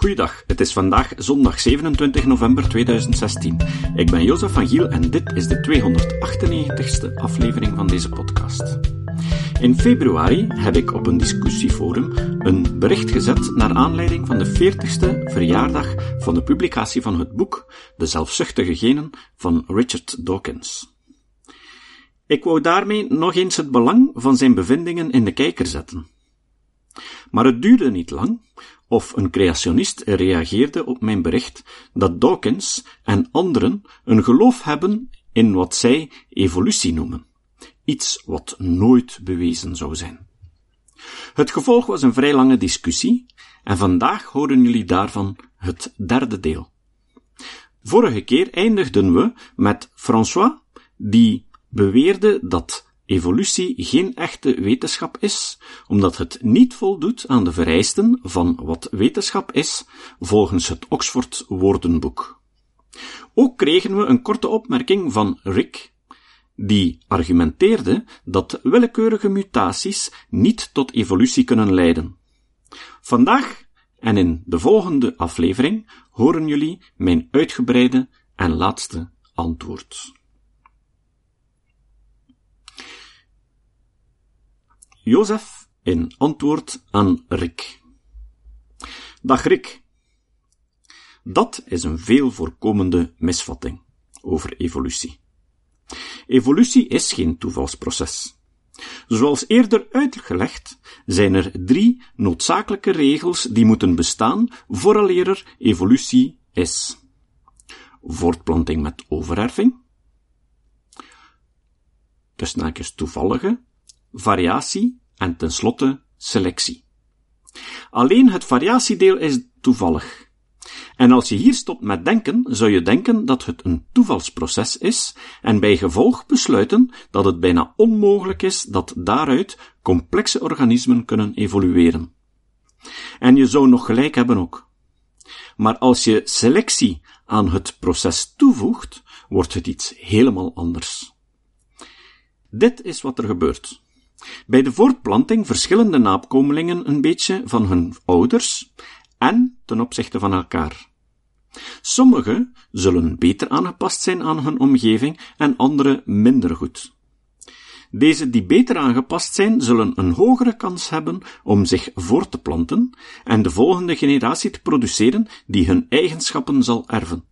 Goeiedag, het is vandaag zondag 27 november 2016. Ik ben Jozef van Giel en dit is de 298ste aflevering van deze podcast. In februari heb ik op een discussieforum een bericht gezet naar aanleiding van de 40ste verjaardag van de publicatie van het boek De zelfzuchtige genen van Richard Dawkins. Ik wou daarmee nog eens het belang van zijn bevindingen in de kijker zetten. Maar het duurde niet lang, of een creationist reageerde op mijn bericht dat Dawkins en anderen een geloof hebben in wat zij evolutie noemen. Iets wat nooit bewezen zou zijn. Het gevolg was een vrij lange discussie, en vandaag horen jullie daarvan het derde deel. Vorige keer eindigden we met François, die beweerde dat evolutie geen echte wetenschap is, omdat het niet voldoet aan de vereisten van wat wetenschap is, volgens het Oxford Woordenboek. Ook kregen we een korte opmerking van Rick, die argumenteerde dat willekeurige mutaties niet tot evolutie kunnen leiden. Vandaag en in de volgende aflevering horen jullie mijn uitgebreide en laatste antwoord. Jozef in antwoord aan Rick. Dag Rick. Dat is een veel voorkomende misvatting over evolutie. Evolutie is geen toevalsproces. Zoals eerder uitgelegd, zijn er drie noodzakelijke regels die moeten bestaan vooraleer er evolutie is. Voortplanting met overerving, tussen toevallige, variatie en tenslotte selectie. Alleen het variatiedeel is toevallig. En als je hier stopt met denken, zou je denken dat het een toevalsproces is en bij gevolg besluiten dat het bijna onmogelijk is dat daaruit complexe organismen kunnen evolueren. En je zou nog gelijk hebben ook. Maar als je selectie aan het proces toevoegt, wordt het iets helemaal anders. Dit is wat er gebeurt. Bij de voortplanting verschillen de nakomelingen een beetje van hun ouders en ten opzichte van elkaar. Sommige zullen beter aangepast zijn aan hun omgeving en andere minder goed. Deze die beter aangepast zijn, zullen een hogere kans hebben om zich voort te planten en de volgende generatie te produceren die hun eigenschappen zal erven.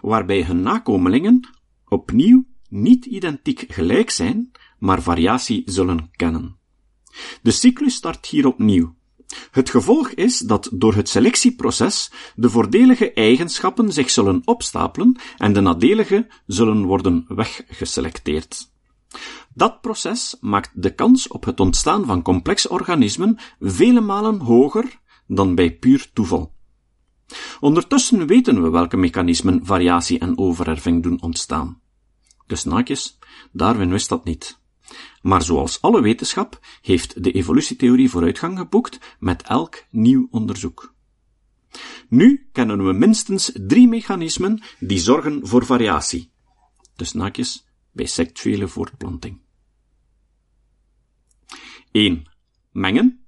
Waarbij hun nakomelingen opnieuw niet identiek gelijk zijn, maar variatie zullen kennen. De cyclus start hier opnieuw. Het gevolg is dat door het selectieproces de voordelige eigenschappen zich zullen opstapelen en de nadelige zullen worden weggeselecteerd. Dat proces maakt de kans op het ontstaan van complexe organismen vele malen hoger dan bij puur toeval. Ondertussen weten we welke mechanismen variatie en overerving doen ontstaan. Dus naakjes, Darwin wist dat niet. Maar zoals alle wetenschap heeft de evolutietheorie vooruitgang geboekt met elk nieuw onderzoek. Nu kennen we minstens drie mechanismen die zorgen voor variatie. Dus naakjes bij seksuele voortplanting. 1. Mengen.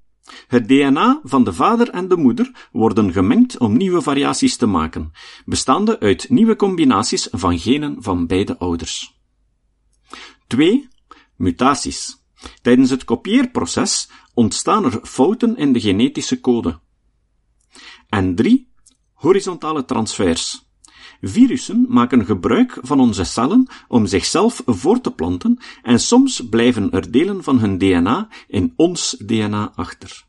Het DNA van de vader en de moeder worden gemengd om nieuwe variaties te maken, bestaande uit nieuwe combinaties van genen van beide ouders. 2. Mutaties. Tijdens het kopieerproces ontstaan er fouten in de genetische code. En 3. Horizontale transfers. Virussen maken gebruik van onze cellen om zichzelf voor te planten en soms blijven er delen van hun DNA in ons DNA achter.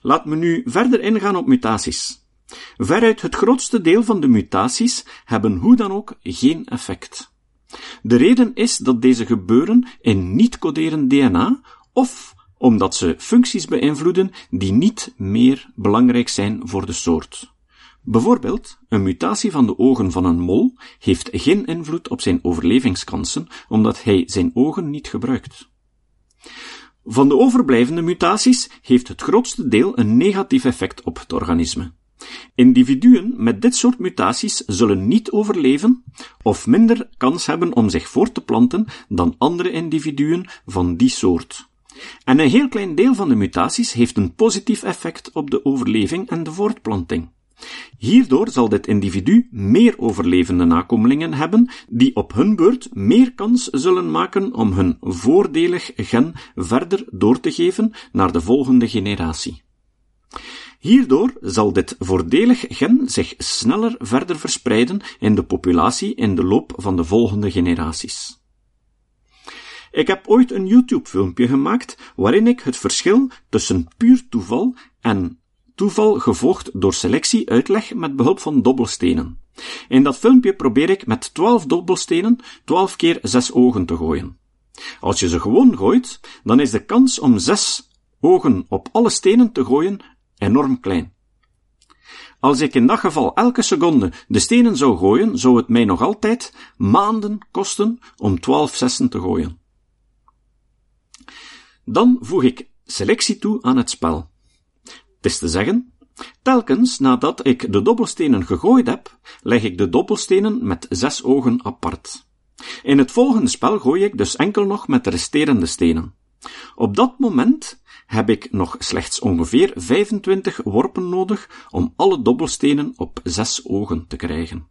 Laat me nu verder ingaan op mutaties. Veruit het grootste deel van de mutaties hebben hoe dan ook geen effect. De reden is dat deze gebeuren in niet-coderend DNA of omdat ze functies beïnvloeden die niet meer belangrijk zijn voor de soort. Bijvoorbeeld, een mutatie van de ogen van een mol heeft geen invloed op zijn overlevingskansen, omdat hij zijn ogen niet gebruikt. Van de overblijvende mutaties heeft het grootste deel een negatief effect op het organisme. Individuen met dit soort mutaties zullen niet overleven of minder kans hebben om zich voort te planten dan andere individuen van die soort. En een heel klein deel van de mutaties heeft een positief effect op de overleving en de voortplanting. Hierdoor zal dit individu meer overlevende nakomelingen hebben, die op hun beurt meer kans zullen maken om hun voordelig gen verder door te geven naar de volgende generatie. Hierdoor zal dit voordelig gen zich sneller verder verspreiden in de populatie in de loop van de volgende generaties. Ik heb ooit een YouTube-filmpje gemaakt waarin ik het verschil tussen puur toeval en toeval gevolgd door selectie uitleg met behulp van dobbelstenen. In dat filmpje probeer ik met 12 dobbelstenen 12 keer 6 ogen te gooien. Als je ze gewoon gooit, dan is de kans om 6 ogen op alle stenen te gooien enorm klein. Als ik in dat geval elke seconde de stenen zou gooien, zou het mij nog altijd maanden kosten om 12 zessen te gooien. Dan voeg ik selectie toe aan het spel. Het is te zeggen, telkens nadat ik de dobbelstenen gegooid heb, leg ik de dobbelstenen met zes ogen apart. In het volgende spel gooi ik dus enkel nog met de resterende stenen. Op dat moment heb ik nog slechts ongeveer 25 worpen nodig om alle dobbelstenen op zes ogen te krijgen.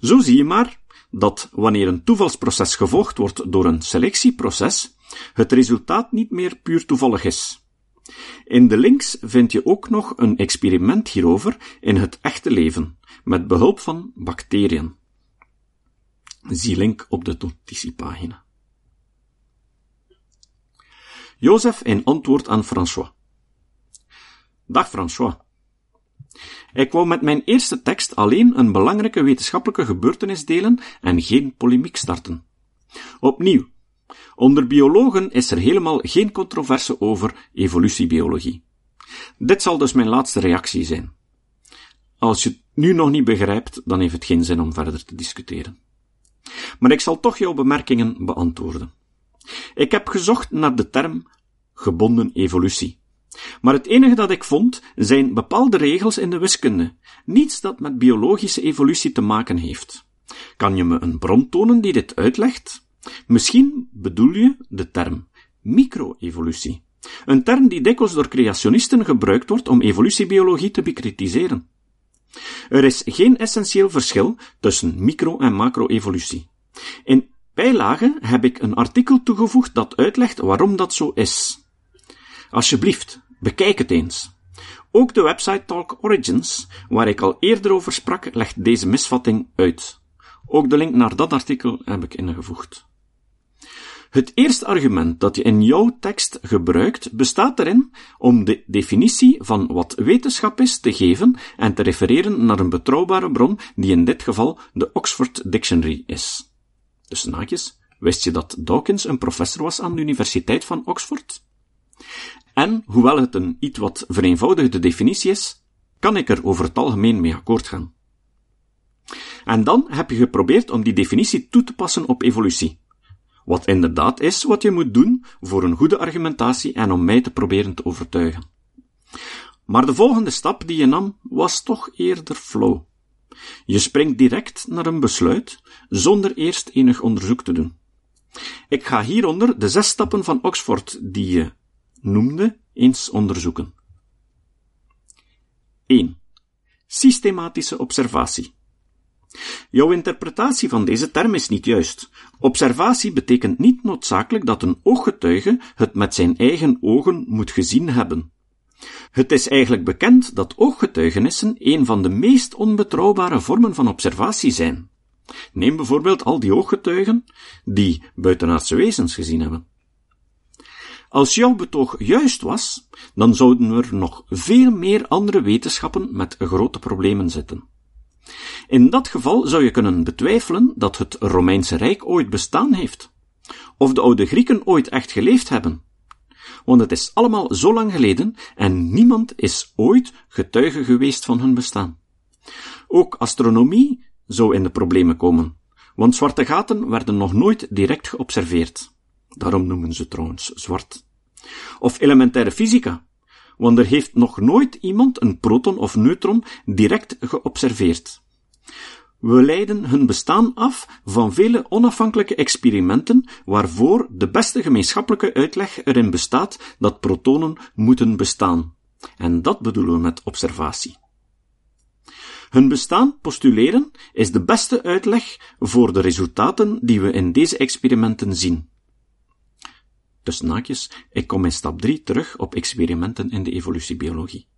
Zo zie je maar dat wanneer een toevalsproces gevolgd wordt door een selectieproces, het resultaat niet meer puur toevallig is. In de links vind je ook nog een experiment hierover in het echte leven, met behulp van bacteriën. Zie link op de notitiepagina. Jozef in antwoord aan François. Dag François. Ik wou met mijn eerste tekst alleen een belangrijke wetenschappelijke gebeurtenis delen en geen polemiek starten. Opnieuw, Onder biologen is er helemaal geen controverse over evolutiebiologie. Dit zal dus mijn laatste reactie zijn. Als je het nu nog niet begrijpt, dan heeft het geen zin om verder te discussiëren. Maar ik zal toch jouw bemerkingen beantwoorden. Ik heb gezocht naar de term gebonden evolutie. Maar het enige dat ik vond zijn bepaalde regels in de wiskunde, niets dat met biologische evolutie te maken heeft. Kan je me een bron tonen die dit uitlegt? Misschien bedoel je de term micro-evolutie, een term die dikwijls door creationisten gebruikt wordt om evolutiebiologie te bekritiseren. Er is geen essentieel verschil tussen micro- en macro-evolutie. In bijlage heb ik een artikel toegevoegd dat uitlegt waarom dat zo is. Alsjeblieft, bekijk het eens. Ook de website Talk Origins, waar ik al eerder over sprak, legt deze misvatting uit. Ook de link naar dat artikel heb ik ingevoegd. Het eerste argument dat je in jouw tekst gebruikt bestaat erin om de definitie van wat wetenschap is te geven en te refereren naar een betrouwbare bron die in dit geval de Oxford Dictionary is. Dus naakjes, wist je dat Dawkins een professor was aan de Universiteit van Oxford? En, hoewel het een iets wat vereenvoudigde definitie is, kan ik er over het algemeen mee akkoord gaan. En dan heb je geprobeerd om die definitie toe te passen op evolutie. Wat inderdaad is wat je moet doen voor een goede argumentatie en om mij te proberen te overtuigen. Maar de volgende stap die je nam was toch eerder flow. Je springt direct naar een besluit zonder eerst enig onderzoek te doen. Ik ga hieronder de zes stappen van Oxford die je noemde eens onderzoeken. 1. Systematische observatie. Jouw interpretatie van deze term is niet juist. Observatie betekent niet noodzakelijk dat een ooggetuige het met zijn eigen ogen moet gezien hebben. Het is eigenlijk bekend dat ooggetuigenissen een van de meest onbetrouwbare vormen van observatie zijn. Neem bijvoorbeeld al die ooggetuigen die buitenaardse wezens gezien hebben. Als jouw betoog juist was, dan zouden er nog veel meer andere wetenschappen met grote problemen zitten. In dat geval zou je kunnen betwijfelen dat het Romeinse Rijk ooit bestaan heeft. Of de oude Grieken ooit echt geleefd hebben. Want het is allemaal zo lang geleden en niemand is ooit getuige geweest van hun bestaan. Ook astronomie zou in de problemen komen, want zwarte gaten werden nog nooit direct geobserveerd. Daarom noemen ze trouwens zwart. Of elementaire fysica, want er heeft nog nooit iemand een proton of neutron direct geobserveerd. We leiden hun bestaan af van vele onafhankelijke experimenten waarvoor de beste gemeenschappelijke uitleg erin bestaat dat protonen moeten bestaan. En dat bedoelen we met observatie. Hun bestaan postuleren is de beste uitleg voor de resultaten die we in deze experimenten zien. Dus naakjes, ik kom in stap 3 terug op experimenten in de evolutiebiologie.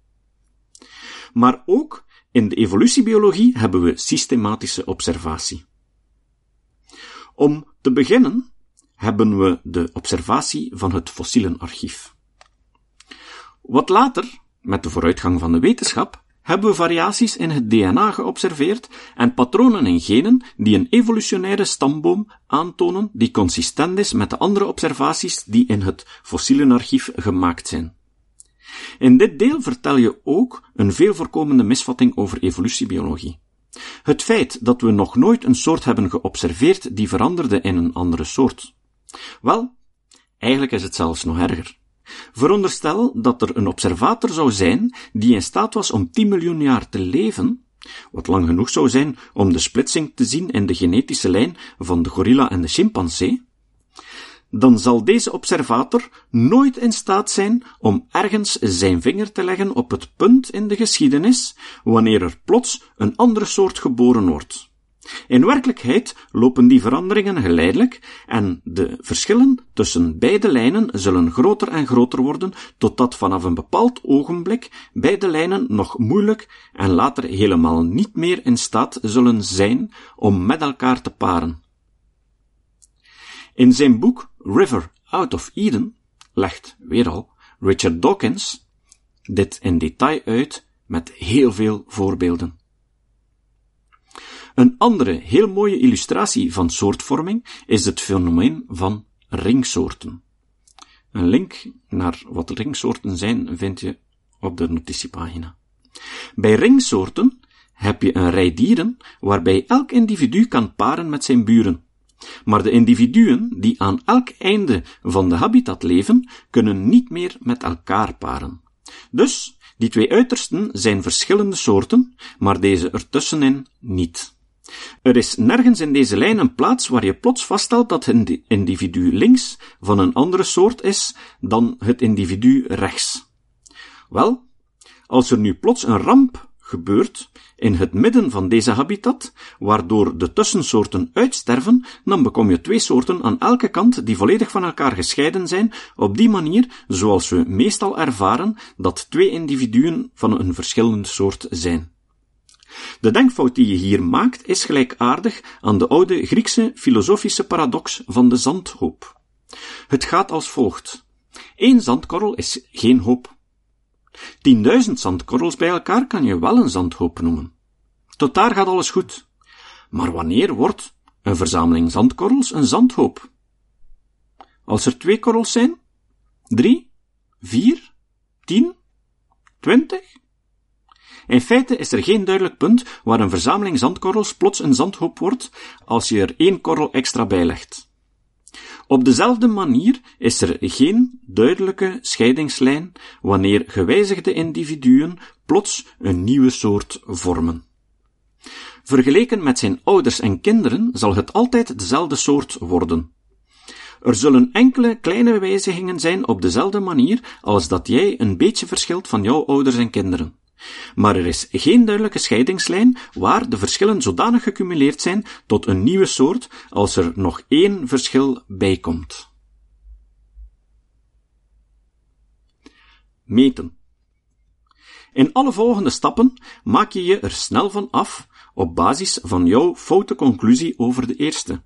Maar ook in de evolutiebiologie hebben we systematische observatie. Om te beginnen hebben we de observatie van het fossielenarchief. Wat later, met de vooruitgang van de wetenschap, hebben we variaties in het DNA geobserveerd en patronen in genen die een evolutionaire stamboom aantonen die consistent is met de andere observaties die in het fossielenarchief gemaakt zijn. In dit deel vertel je ook een veel voorkomende misvatting over evolutiebiologie. Het feit dat we nog nooit een soort hebben geobserveerd die veranderde in een andere soort. Wel, eigenlijk is het zelfs nog erger. Veronderstel dat er een observator zou zijn die in staat was om 10 miljoen jaar te leven, wat lang genoeg zou zijn om de splitsing te zien in de genetische lijn van de gorilla en de chimpansee, dan zal deze observator nooit in staat zijn om ergens zijn vinger te leggen op het punt in de geschiedenis wanneer er plots een andere soort geboren wordt. In werkelijkheid lopen die veranderingen geleidelijk en de verschillen tussen beide lijnen zullen groter en groter worden totdat vanaf een bepaald ogenblik beide lijnen nog moeilijk en later helemaal niet meer in staat zullen zijn om met elkaar te paren. In zijn boek River Out of Eden legt, weer al, Richard Dawkins dit in detail uit met heel veel voorbeelden. Een andere heel mooie illustratie van soortvorming is het fenomeen van ringsoorten. Een link naar wat ringsoorten zijn vind je op de notitiepagina. Bij ringsoorten heb je een rij dieren waarbij elk individu kan paren met zijn buren. Maar de individuen die aan elk einde van de habitat leven, kunnen niet meer met elkaar paren. Dus, die twee uitersten zijn verschillende soorten, maar deze ertussenin niet. Er is nergens in deze lijn een plaats waar je plots vaststelt dat het individu links van een andere soort is dan het individu rechts. Wel, als er nu plots een ramp gebeurt in het midden van deze habitat, waardoor de tussensoorten uitsterven, dan bekom je twee soorten aan elke kant die volledig van elkaar gescheiden zijn, op die manier zoals we meestal ervaren dat twee individuen van een verschillende soort zijn. De denkfout die je hier maakt is gelijkaardig aan de oude Griekse filosofische paradox van de zandhoop. Het gaat als volgt. Eén zandkorrel is geen hoop. Tienduizend zandkorrels bij elkaar kan je wel een zandhoop noemen. Tot daar gaat alles goed. Maar wanneer wordt een verzameling zandkorrels een zandhoop? Als er twee korrels zijn? Drie? Vier? Tien? Twintig? In feite is er geen duidelijk punt waar een verzameling zandkorrels plots een zandhoop wordt als je er één korrel extra bij legt. Op dezelfde manier is er geen duidelijke scheidingslijn wanneer gewijzigde individuen plots een nieuwe soort vormen. Vergeleken met zijn ouders en kinderen zal het altijd dezelfde soort worden. Er zullen enkele kleine wijzigingen zijn op dezelfde manier als dat jij een beetje verschilt van jouw ouders en kinderen. Maar er is geen duidelijke scheidingslijn waar de verschillen zodanig gecumuleerd zijn tot een nieuwe soort als er nog één verschil bij komt. Meten. In alle volgende stappen maak je je er snel van af op basis van jouw foute conclusie over de eerste.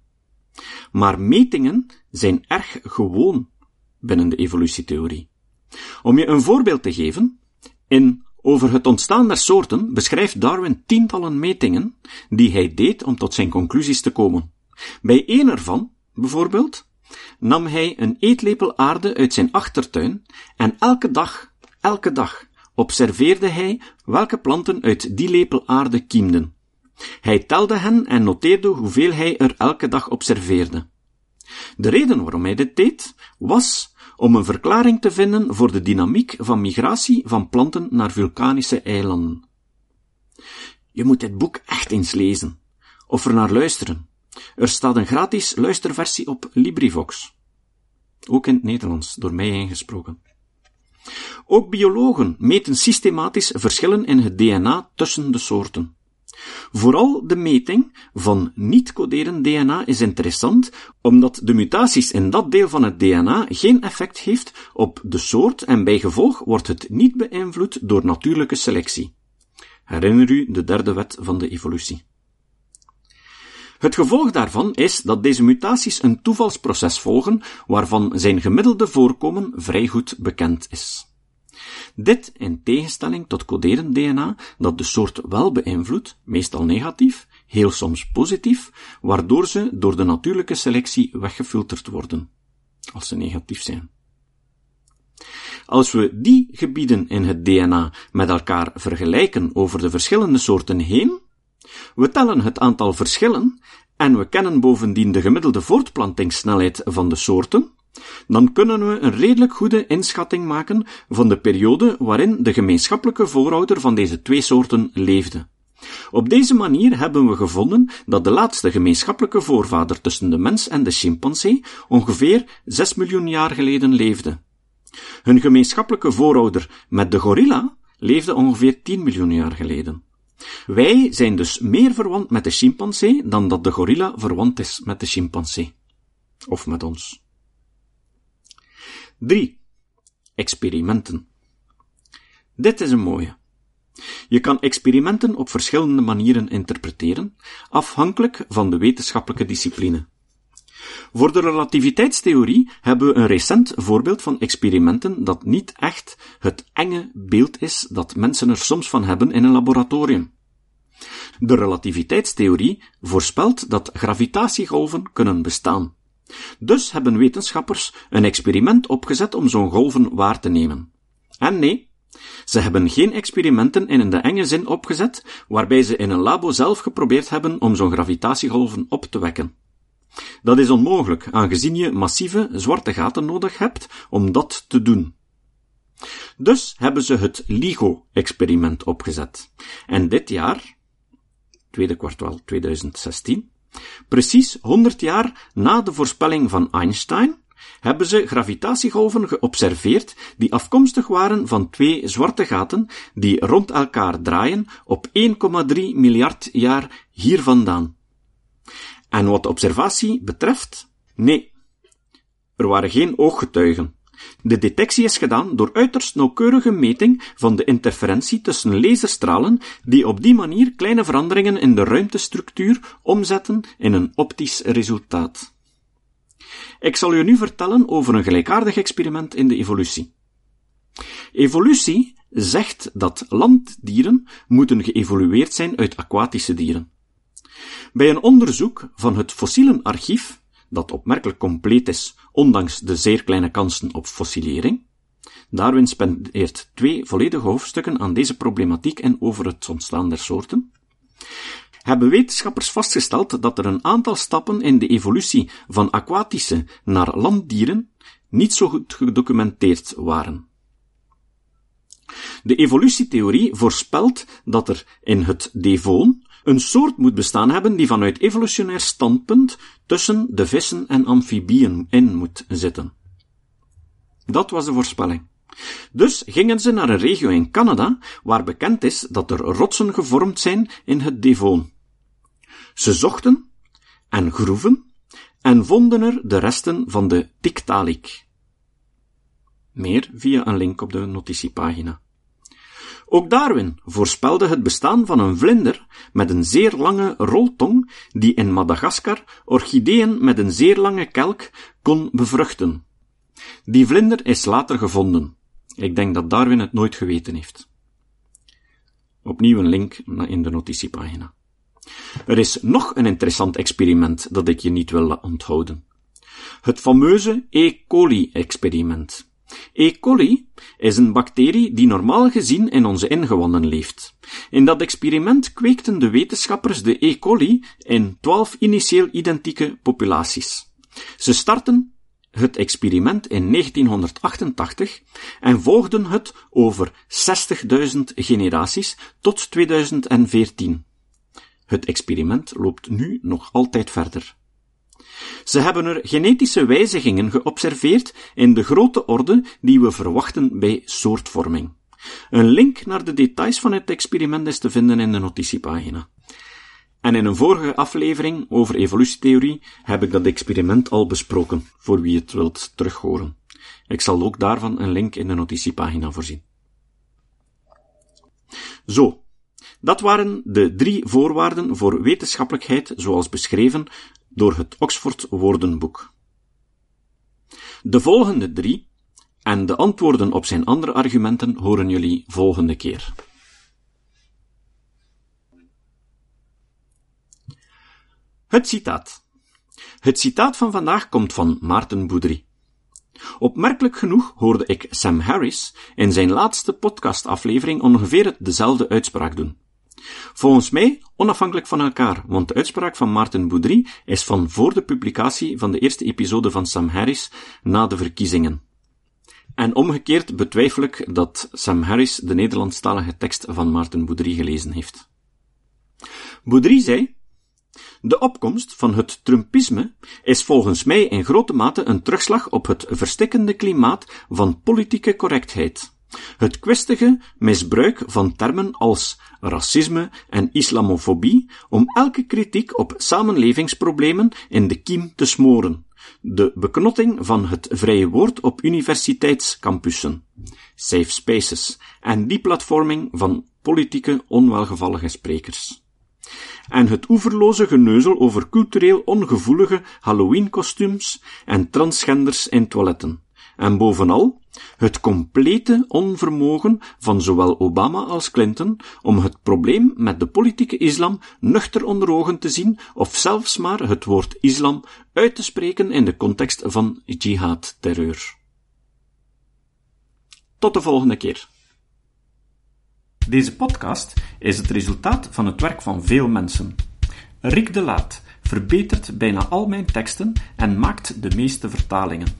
Maar metingen zijn erg gewoon binnen de evolutietheorie. Om je een voorbeeld te geven, in over het ontstaan der soorten beschrijft Darwin tientallen metingen die hij deed om tot zijn conclusies te komen. Bij één ervan, bijvoorbeeld, nam hij een eetlepel aarde uit zijn achtertuin en elke dag, elke dag, observeerde hij welke planten uit die lepel aarde kiemden. Hij telde hen en noteerde hoeveel hij er elke dag observeerde. De reden waarom hij dit deed, was om een verklaring te vinden voor de dynamiek van migratie van planten naar vulkanische eilanden. Je moet dit boek echt eens lezen. of er naar luisteren. Er staat een gratis luisterversie op LibriVox. Ook in het Nederlands, door mij ingesproken. Ook biologen meten systematisch verschillen in het DNA tussen de soorten. Vooral de meting van niet-coderend DNA is interessant, omdat de mutaties in dat deel van het DNA geen effect heeft op de soort en bij gevolg wordt het niet beïnvloed door natuurlijke selectie. Herinner u de derde wet van de evolutie. Het gevolg daarvan is dat deze mutaties een toevalsproces volgen waarvan zijn gemiddelde voorkomen vrij goed bekend is. Dit in tegenstelling tot coderend DNA, dat de soort wel beïnvloedt, meestal negatief, heel soms positief, waardoor ze door de natuurlijke selectie weggefilterd worden, als ze negatief zijn. Als we die gebieden in het DNA met elkaar vergelijken over de verschillende soorten heen, we tellen het aantal verschillen en we kennen bovendien de gemiddelde voortplantingssnelheid van de soorten, dan kunnen we een redelijk goede inschatting maken van de periode waarin de gemeenschappelijke voorouder van deze twee soorten leefde. Op deze manier hebben we gevonden dat de laatste gemeenschappelijke voorvader tussen de mens en de chimpansee ongeveer 6 miljoen jaar geleden leefde. Hun gemeenschappelijke voorouder met de gorilla leefde ongeveer 10 miljoen jaar geleden. Wij zijn dus meer verwant met de chimpansee dan dat de gorilla verwant is met de chimpansee. Of met ons. 3. Experimenten. Dit is een mooie. Je kan experimenten op verschillende manieren interpreteren, afhankelijk van de wetenschappelijke discipline. Voor de relativiteitstheorie hebben we een recent voorbeeld van experimenten dat niet echt het enge beeld is dat mensen er soms van hebben in een laboratorium. De relativiteitstheorie voorspelt dat gravitatiegolven kunnen bestaan. Dus hebben wetenschappers een experiment opgezet om zo'n golven waar te nemen. En nee, ze hebben geen experimenten in de enge zin opgezet, waarbij ze in een labo zelf geprobeerd hebben om zo'n gravitatiegolven op te wekken. Dat is onmogelijk, aangezien je massieve zwarte gaten nodig hebt om dat te doen. Dus hebben ze het LIGO-experiment opgezet. En dit jaar, tweede kwartaal 2016, Precies 100 jaar na de voorspelling van Einstein hebben ze gravitatiegolven geobserveerd die afkomstig waren van twee zwarte gaten die rond elkaar draaien op 1,3 miljard jaar hier vandaan. En wat de observatie betreft, nee, er waren geen ooggetuigen. De detectie is gedaan door uiterst nauwkeurige meting van de interferentie tussen laserstralen die op die manier kleine veranderingen in de ruimtestructuur omzetten in een optisch resultaat. Ik zal u nu vertellen over een gelijkaardig experiment in de evolutie. Evolutie zegt dat landdieren moeten geëvolueerd zijn uit aquatische dieren. Bij een onderzoek van het fossielenarchief dat opmerkelijk compleet is, ondanks de zeer kleine kansen op fossilering. Darwin spendeert twee volledige hoofdstukken aan deze problematiek en over het ontstaan der soorten. Hebben wetenschappers vastgesteld dat er een aantal stappen in de evolutie van aquatische naar landdieren niet zo goed gedocumenteerd waren. De evolutietheorie voorspelt dat er in het Devon een soort moet bestaan hebben die vanuit evolutionair standpunt tussen de vissen en amfibieën in moet zitten. Dat was de voorspelling. Dus gingen ze naar een regio in Canada waar bekend is dat er rotsen gevormd zijn in het Devon. Ze zochten en groeven en vonden er de resten van de Tiktaalik. Meer via een link op de notitiepagina. Ook Darwin voorspelde het bestaan van een vlinder met een zeer lange roltong die in Madagaskar orchideeën met een zeer lange kelk kon bevruchten. Die vlinder is later gevonden. Ik denk dat Darwin het nooit geweten heeft. Opnieuw een link in de notitiepagina. Er is nog een interessant experiment dat ik je niet wil onthouden. Het fameuze E. coli-experiment. E. coli is een bacterie die normaal gezien in onze ingewanden leeft. In dat experiment kweekten de wetenschappers de E. coli in twaalf initieel identieke populaties. Ze starten het experiment in 1988 en volgden het over 60.000 generaties tot 2014. Het experiment loopt nu nog altijd verder. Ze hebben er genetische wijzigingen geobserveerd in de grote orde die we verwachten bij soortvorming. Een link naar de details van het experiment is te vinden in de notitiepagina. En in een vorige aflevering over evolutietheorie heb ik dat experiment al besproken, voor wie het wilt terughoren. Ik zal ook daarvan een link in de notitiepagina voorzien. Zo, dat waren de drie voorwaarden voor wetenschappelijkheid zoals beschreven door het Oxford Woordenboek. De volgende drie en de antwoorden op zijn andere argumenten horen jullie volgende keer. Het citaat. Het citaat van vandaag komt van Maarten Boudry. Opmerkelijk genoeg hoorde ik Sam Harris in zijn laatste podcastaflevering ongeveer dezelfde uitspraak doen. Volgens mij onafhankelijk van elkaar, want de uitspraak van Maarten Boudry is van voor de publicatie van de eerste episode van Sam Harris na de verkiezingen. En omgekeerd betwijfel ik dat Sam Harris de Nederlandstalige tekst van Maarten Boudry gelezen heeft. Boudry zei, de opkomst van het Trumpisme is volgens mij in grote mate een terugslag op het verstikkende klimaat van politieke correctheid. Het kwistige misbruik van termen als racisme en islamofobie om elke kritiek op samenlevingsproblemen in de kiem te smoren. De beknotting van het vrije woord op universiteitscampussen, safe spaces en deplatforming van politieke onwelgevallige sprekers en het oeverloze geneuzel over cultureel ongevoelige Halloween-kostuums en transgenders in toiletten. En bovenal, het complete onvermogen van zowel Obama als Clinton om het probleem met de politieke islam nuchter onder ogen te zien of zelfs maar het woord islam uit te spreken in de context van jihad-terreur. Tot de volgende keer. Deze podcast is het resultaat van het werk van veel mensen. Rick de Laat verbetert bijna al mijn teksten en maakt de meeste vertalingen.